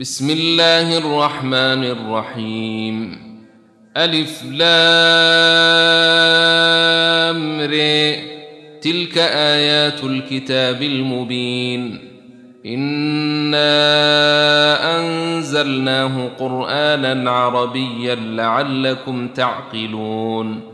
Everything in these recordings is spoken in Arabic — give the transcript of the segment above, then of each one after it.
بسم الله الرحمن الرحيم. ألف لام ر. تلك آيات الكتاب المبين. إنا أنزلناه قرآنا عربيا لعلكم تعقلون.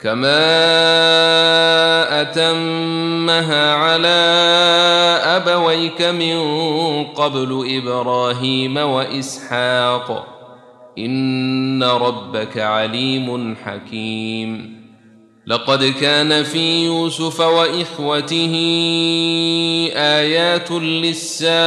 كما اتمها على ابويك من قبل إبراهيم واسحاق ان ربك عليم حكيم. لقد كان في يوسف واخوته ايات للسائلين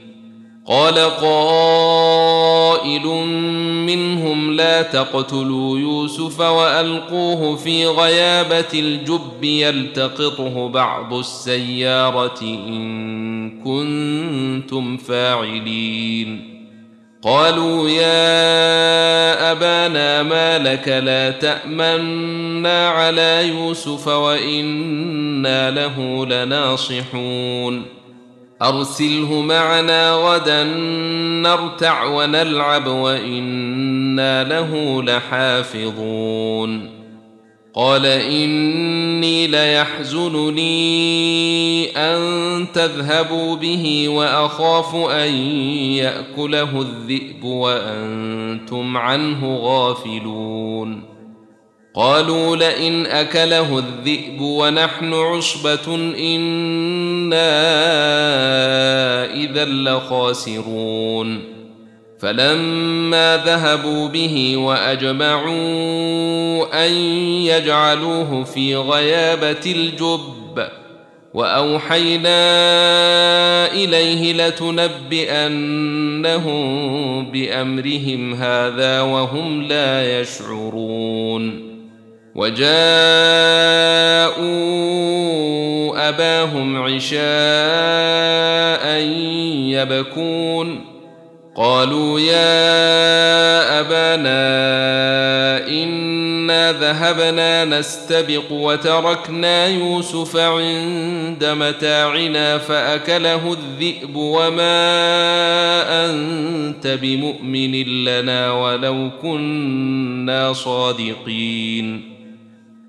قال قائل منهم لا تقتلوا يوسف وألقوه في غيابة الجب يلتقطه بعض السيارة إن كنتم فاعلين. قالوا يا أبانا ما لك لا تأمنا على يوسف وإنا له لناصحون. أرسله معنا غدا نرتع ونلعب وإنا له لحافظون. قال إني ليحزنني أن تذهبوا به وأخاف أن يأكله الذئب وأنتم عنه غافلون. قالوا لئن أكله الذئب ونحن عصبة إنا إذا لخاسرون. فلما ذهبوا به وأجمعوا أن يجعلوه في غيابة الجب وأوحينا إليه لتنبئنهم بأمرهم هذا وهم لا يشعرون. وجاءوا أباهم عشاء يبكون. قالوا يا أبانا إنا ذهبنا نستبق وتركنا يوسف عند متاعنا فأكله الذئب وما أنت بمؤمن لنا ولو كنا صادقين.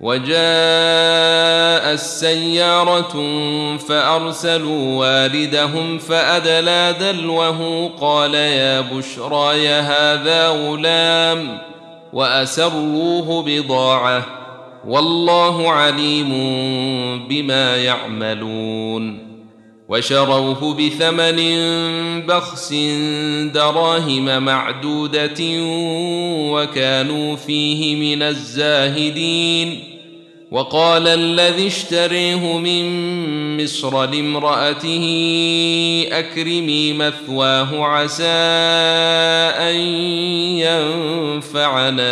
وجاء السيارة فأرسلوا والدهم فأدلى دلوه قال يا بشرى يا هذا غلام وأسروه بضاعة والله عليم بما يعملون وشروه بثمن بخس دراهم معدودة وكانوا فيه من الزاهدين وقال الذي اشتريه من مصر لامرأته أكرمي مثواه عسى أن ينفعنا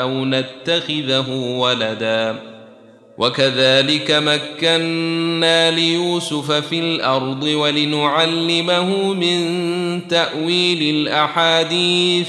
أو نتخذه ولدا. وكذلك مكنا ليوسف في الأرض ولنعلمه من تأويل الأحاديث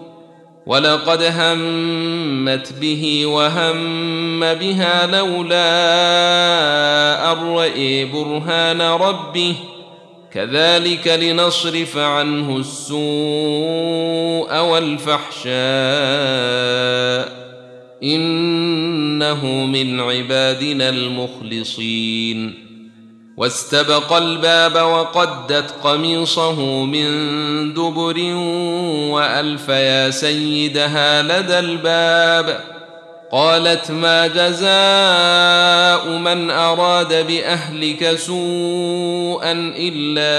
ولقد همت به وهم بها لولا أن رئي برهان ربه. كذلك لنصرف عنه السوء والفحشاء. إنه من عبادنا المخلصين. واستبق الباب وقدت قميصه من دبر وألف يا سيدها لدى الباب. قالت ما جزاء من أراد بأهلك سوءا إلا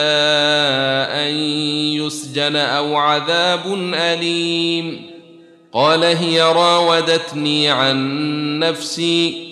أن يسجن أو عذاب أليم. قال هي راودتني عن نفسي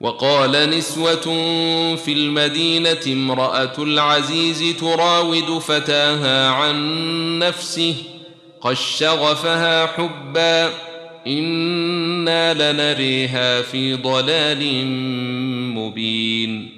وقال نسوة في المدينة امرأة العزيز تراود فتاها عن نفسه قد شغفها حبا إنا لنريها في ضلال مبين.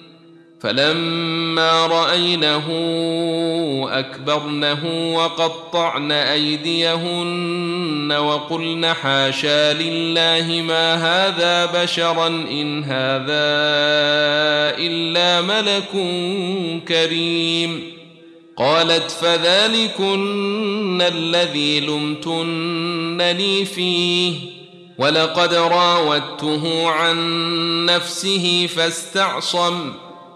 فلما رأينه أكبرنه وقطعن أيديهن وقلن حاشا لله ما هذا بشرا إن هذا إلا ملك كريم. قالت فذلكن الذي لمتنني فيه. ولقد راودته عن نفسه فاستعصم.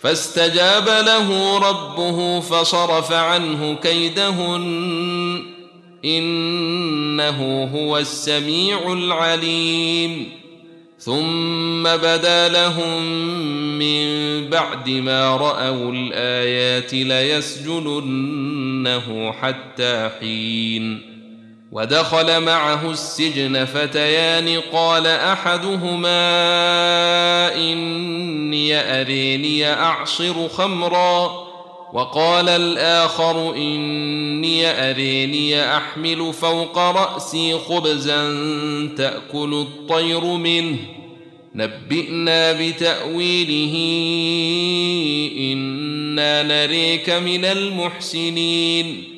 فاستجاب له ربه فصرف عنه كيدهن. إنه هو السميع العليم. ثم بدا لهم من بعد ما رأوا الآيات ليسجننه حتى حين. ودخل معه السجن فتيان قال أحدهما إني أريني أعصر خمرا وقال الآخر إني أريني أحمل فوق رأسي خبزا تأكل الطير منه نبئنا بتأويله إنا نريك من المحسنين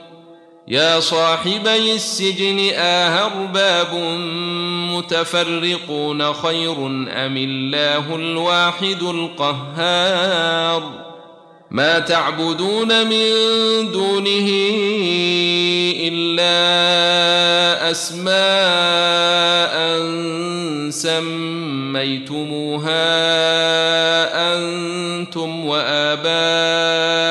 يا صاحبي السجن اهرباب متفرقون خير أم الله الواحد القهار ما تعبدون من دونه إلا أسماء سميتموها أنتم وآباؤكم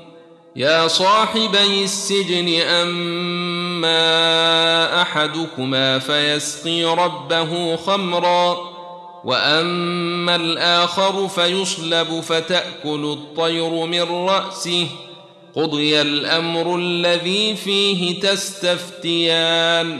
يا صاحبي السجن أما أحدكما فيسقي ربه خمرا وأما الآخر فيصلب فتأكل الطير من رأسه. قضي الأمر الذي فيه تستفتيان.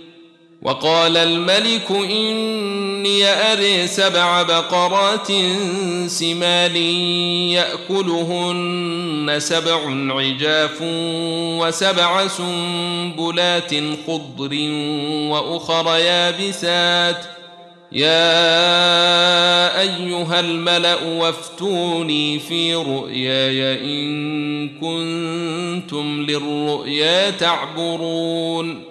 وقال الملك إني أري سبع بقرات سمان يأكلهن سبع عجاف وسبع سنبلات خضر وأخر يابسات. يا أيها الملأ وافتوني في رؤياي إن كنتم للرؤيا تعبرون.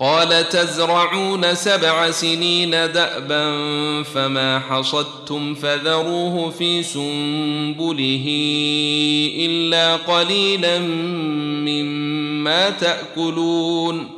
قال تزرعون سبع سنين دأبا فما حصدتم فذروه في سنبله إلا قليلا مما تأكلون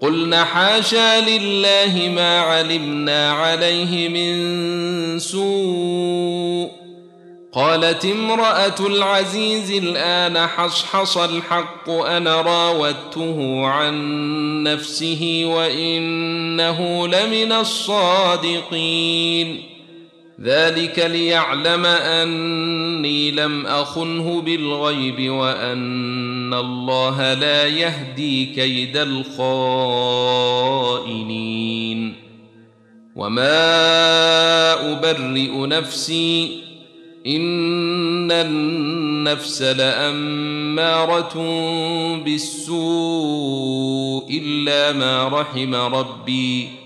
قلنا حاشا لله ما علمنا عليه من سوء. قالت امرأة العزيز الآن حصحص الحق أنا راودته عن نفسه وإنه لمن الصادقين. ذلك ليعلم اني لم اخنه بالغيب وان الله لا يهدي كيد الخائنين وما ابرئ نفسي ان النفس لاماره بالسوء الا ما رحم ربي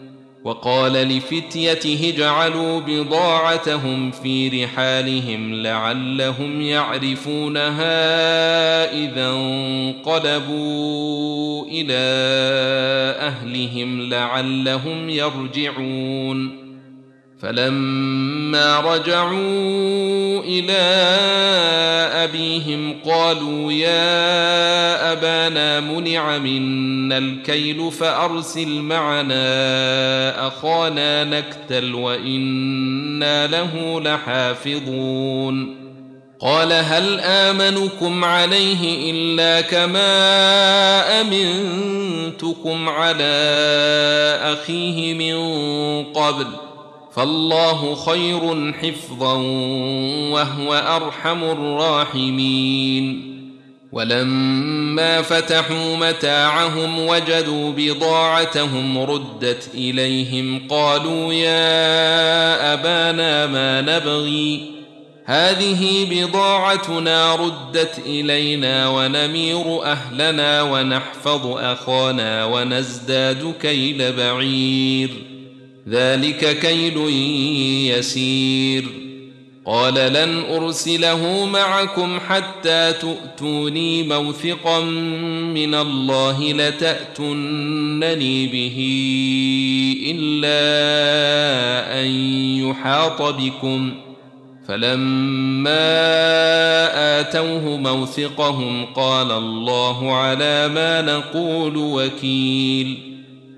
وقال لفتيته اجعلوا بضاعتهم في رحالهم لعلهم يعرفونها إذا انقلبوا إلى أهلهم لعلهم يرجعون فلما رجعوا إلى أبيهم قالوا يا أبانا منع منا الكيل فأرسل معنا أخانا نكتل وإنا له لحافظون. قال هل آمنكم عليه إلا كما أمنتكم على أخيه من قبل؟ فالله خير حفظا وهو أرحم الراحمين. ولما فتحوا متاعهم وجدوا بضاعتهم ردت إليهم قالوا يا أبانا ما نبغي؟ هذه بضاعتنا ردت إلينا ونمير أهلنا ونحفظ أخانا ونزداد كيل بعير. ذلك كيل يسير. قال لن أرسله معكم حتى تؤتوني موثقا من الله لتاتونني به إلا أن يحاط بكم. فلما آتوه موثقهم قال الله على ما نقول وكيل.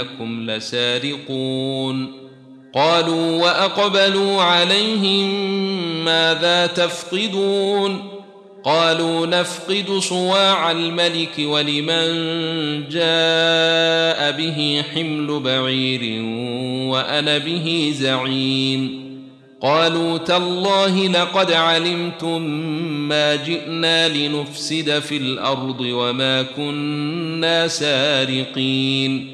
إنكم لسارقون. قالوا وأقبلوا عليهم ماذا تفقدون؟ قالوا نفقد صواع الملك ولمن جاء به حمل بعير وأنا به زعيم. قالوا تالله لقد علمتم ما جئنا لنفسد في الأرض وما كنا سارقين.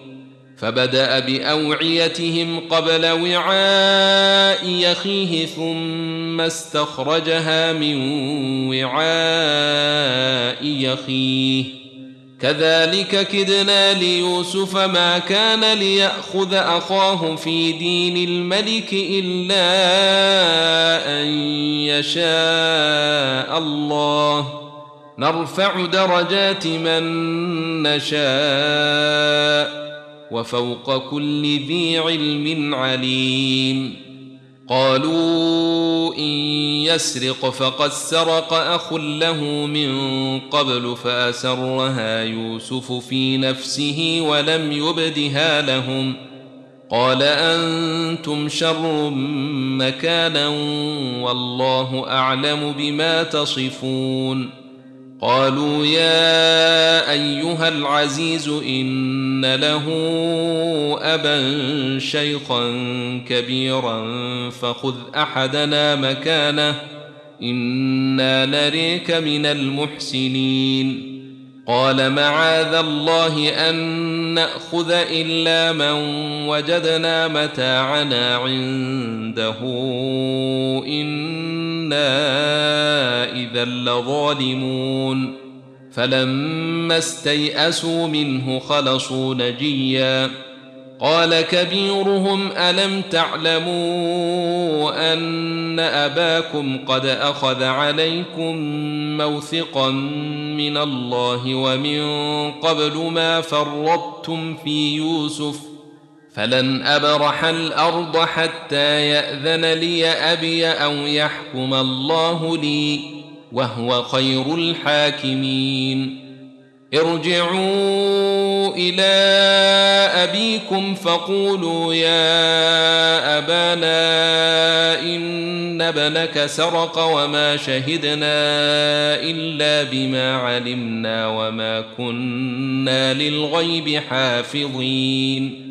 فبدأ بأوعيتهم قبل وعاء يخيه ثم استخرجها من وعاء يخيه. كذلك كدنا ليوسف ما كان ليأخذ أخاه في دين الملك إلا أن يشاء الله. نرفع درجات من نشاء. وفوق كل ذي علم عليم. قالوا إن يسرق فقد سرق أخ له من قبل فأسرها يوسف في نفسه ولم يبدها لهم. قال أنتم شر مكانا والله أعلم بما تصفون. قالوا يا أيها العزيز إن له أبا شيخا كبيرا فخذ أحدنا مكانه إنا نريك من المحسنين. قال معاذ الله أن نأخذ إلا من وجدنا متاعنا عنده أنا اذا لظالمون فلما استيئسوا منه خلصوا نجيا قال كبيرهم الم تعلموا ان اباكم قد اخذ عليكم موثقا من الله ومن قبل ما فرطتم في يوسف فلن ابرح الأرض حتى ياذن لي ابي أو يحكم الله لي وهو خير الحاكمين. ارجعوا إلى ابيكم فقولوا يا ابانا ان ابنك سرق وما شهدنا الا بما علمنا وما كنا للغيب حافظين.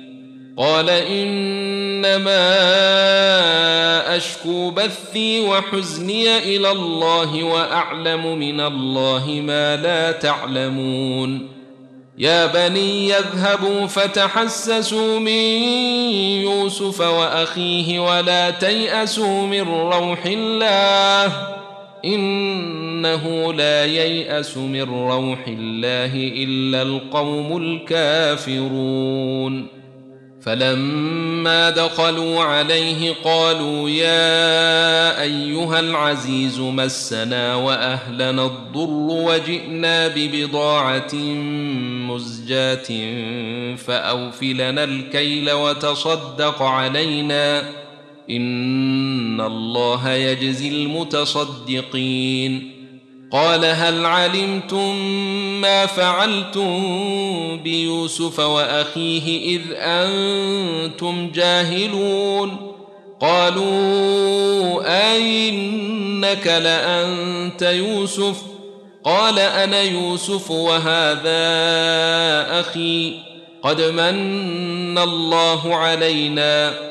قال إنما أشكو بثي وحزني إلى الله وأعلم من الله ما لا تعلمون. يا بني يذهبوا فتحسسوا من يوسف وأخيه ولا تيأسوا من روح الله. إنه لا ييأس من روح الله إلا القوم الكافرون. فلما دخلوا عليه قالوا يا أيها العزيز مسنا وأهلنا الضر وجئنا ببضاعة مزجاة فأوفلنا الكيل وتصدق علينا إن الله يجزي المتصدقين قال هل علمتم ما فعلتم بيوسف وأخيه إذ أنتم جاهلون؟ قالوا أئنك لأنت يوسف؟ قال أنا يوسف وهذا أخي قد من الله علينا.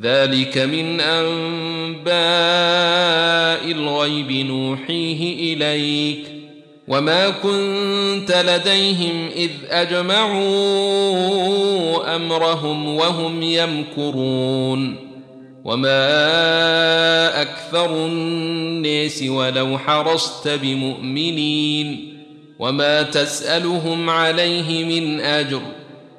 ذلك من أنباء الغيب نوحيه إليك وما كنت لديهم إذ أجمعوا أمرهم وهم يمكرون وما أكثر الناس ولو حرصت بمؤمنين وما تسألهم عليه من أجر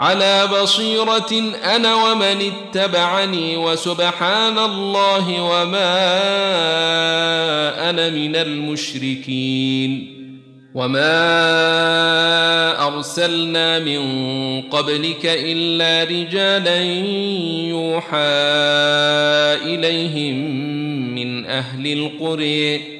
على بصيرة أنا ومن اتبعني وسبحان الله وما أنا من المشركين وما أرسلنا من قبلك إلا رجالا يوحى إليهم من أهل القرى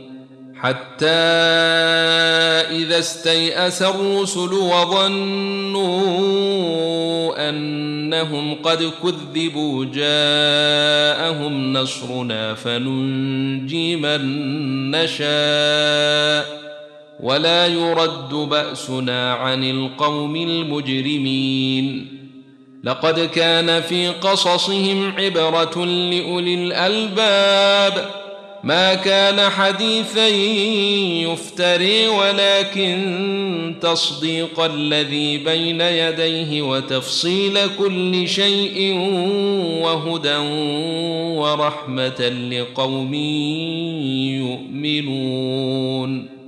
حتى إذا استيأس الرسل وظنوا أنهم قد كذبوا جاءهم نصرنا فننجي من نشاء ولا يرد بأسنا عن القوم المجرمين لقد كان في قصصهم عبرة لأولي الألباب ما كان حديثا يفتري ولكن تصديق الذي بين يديه وتفصيل كل شيء وهدى ورحمة لقوم يؤمنون.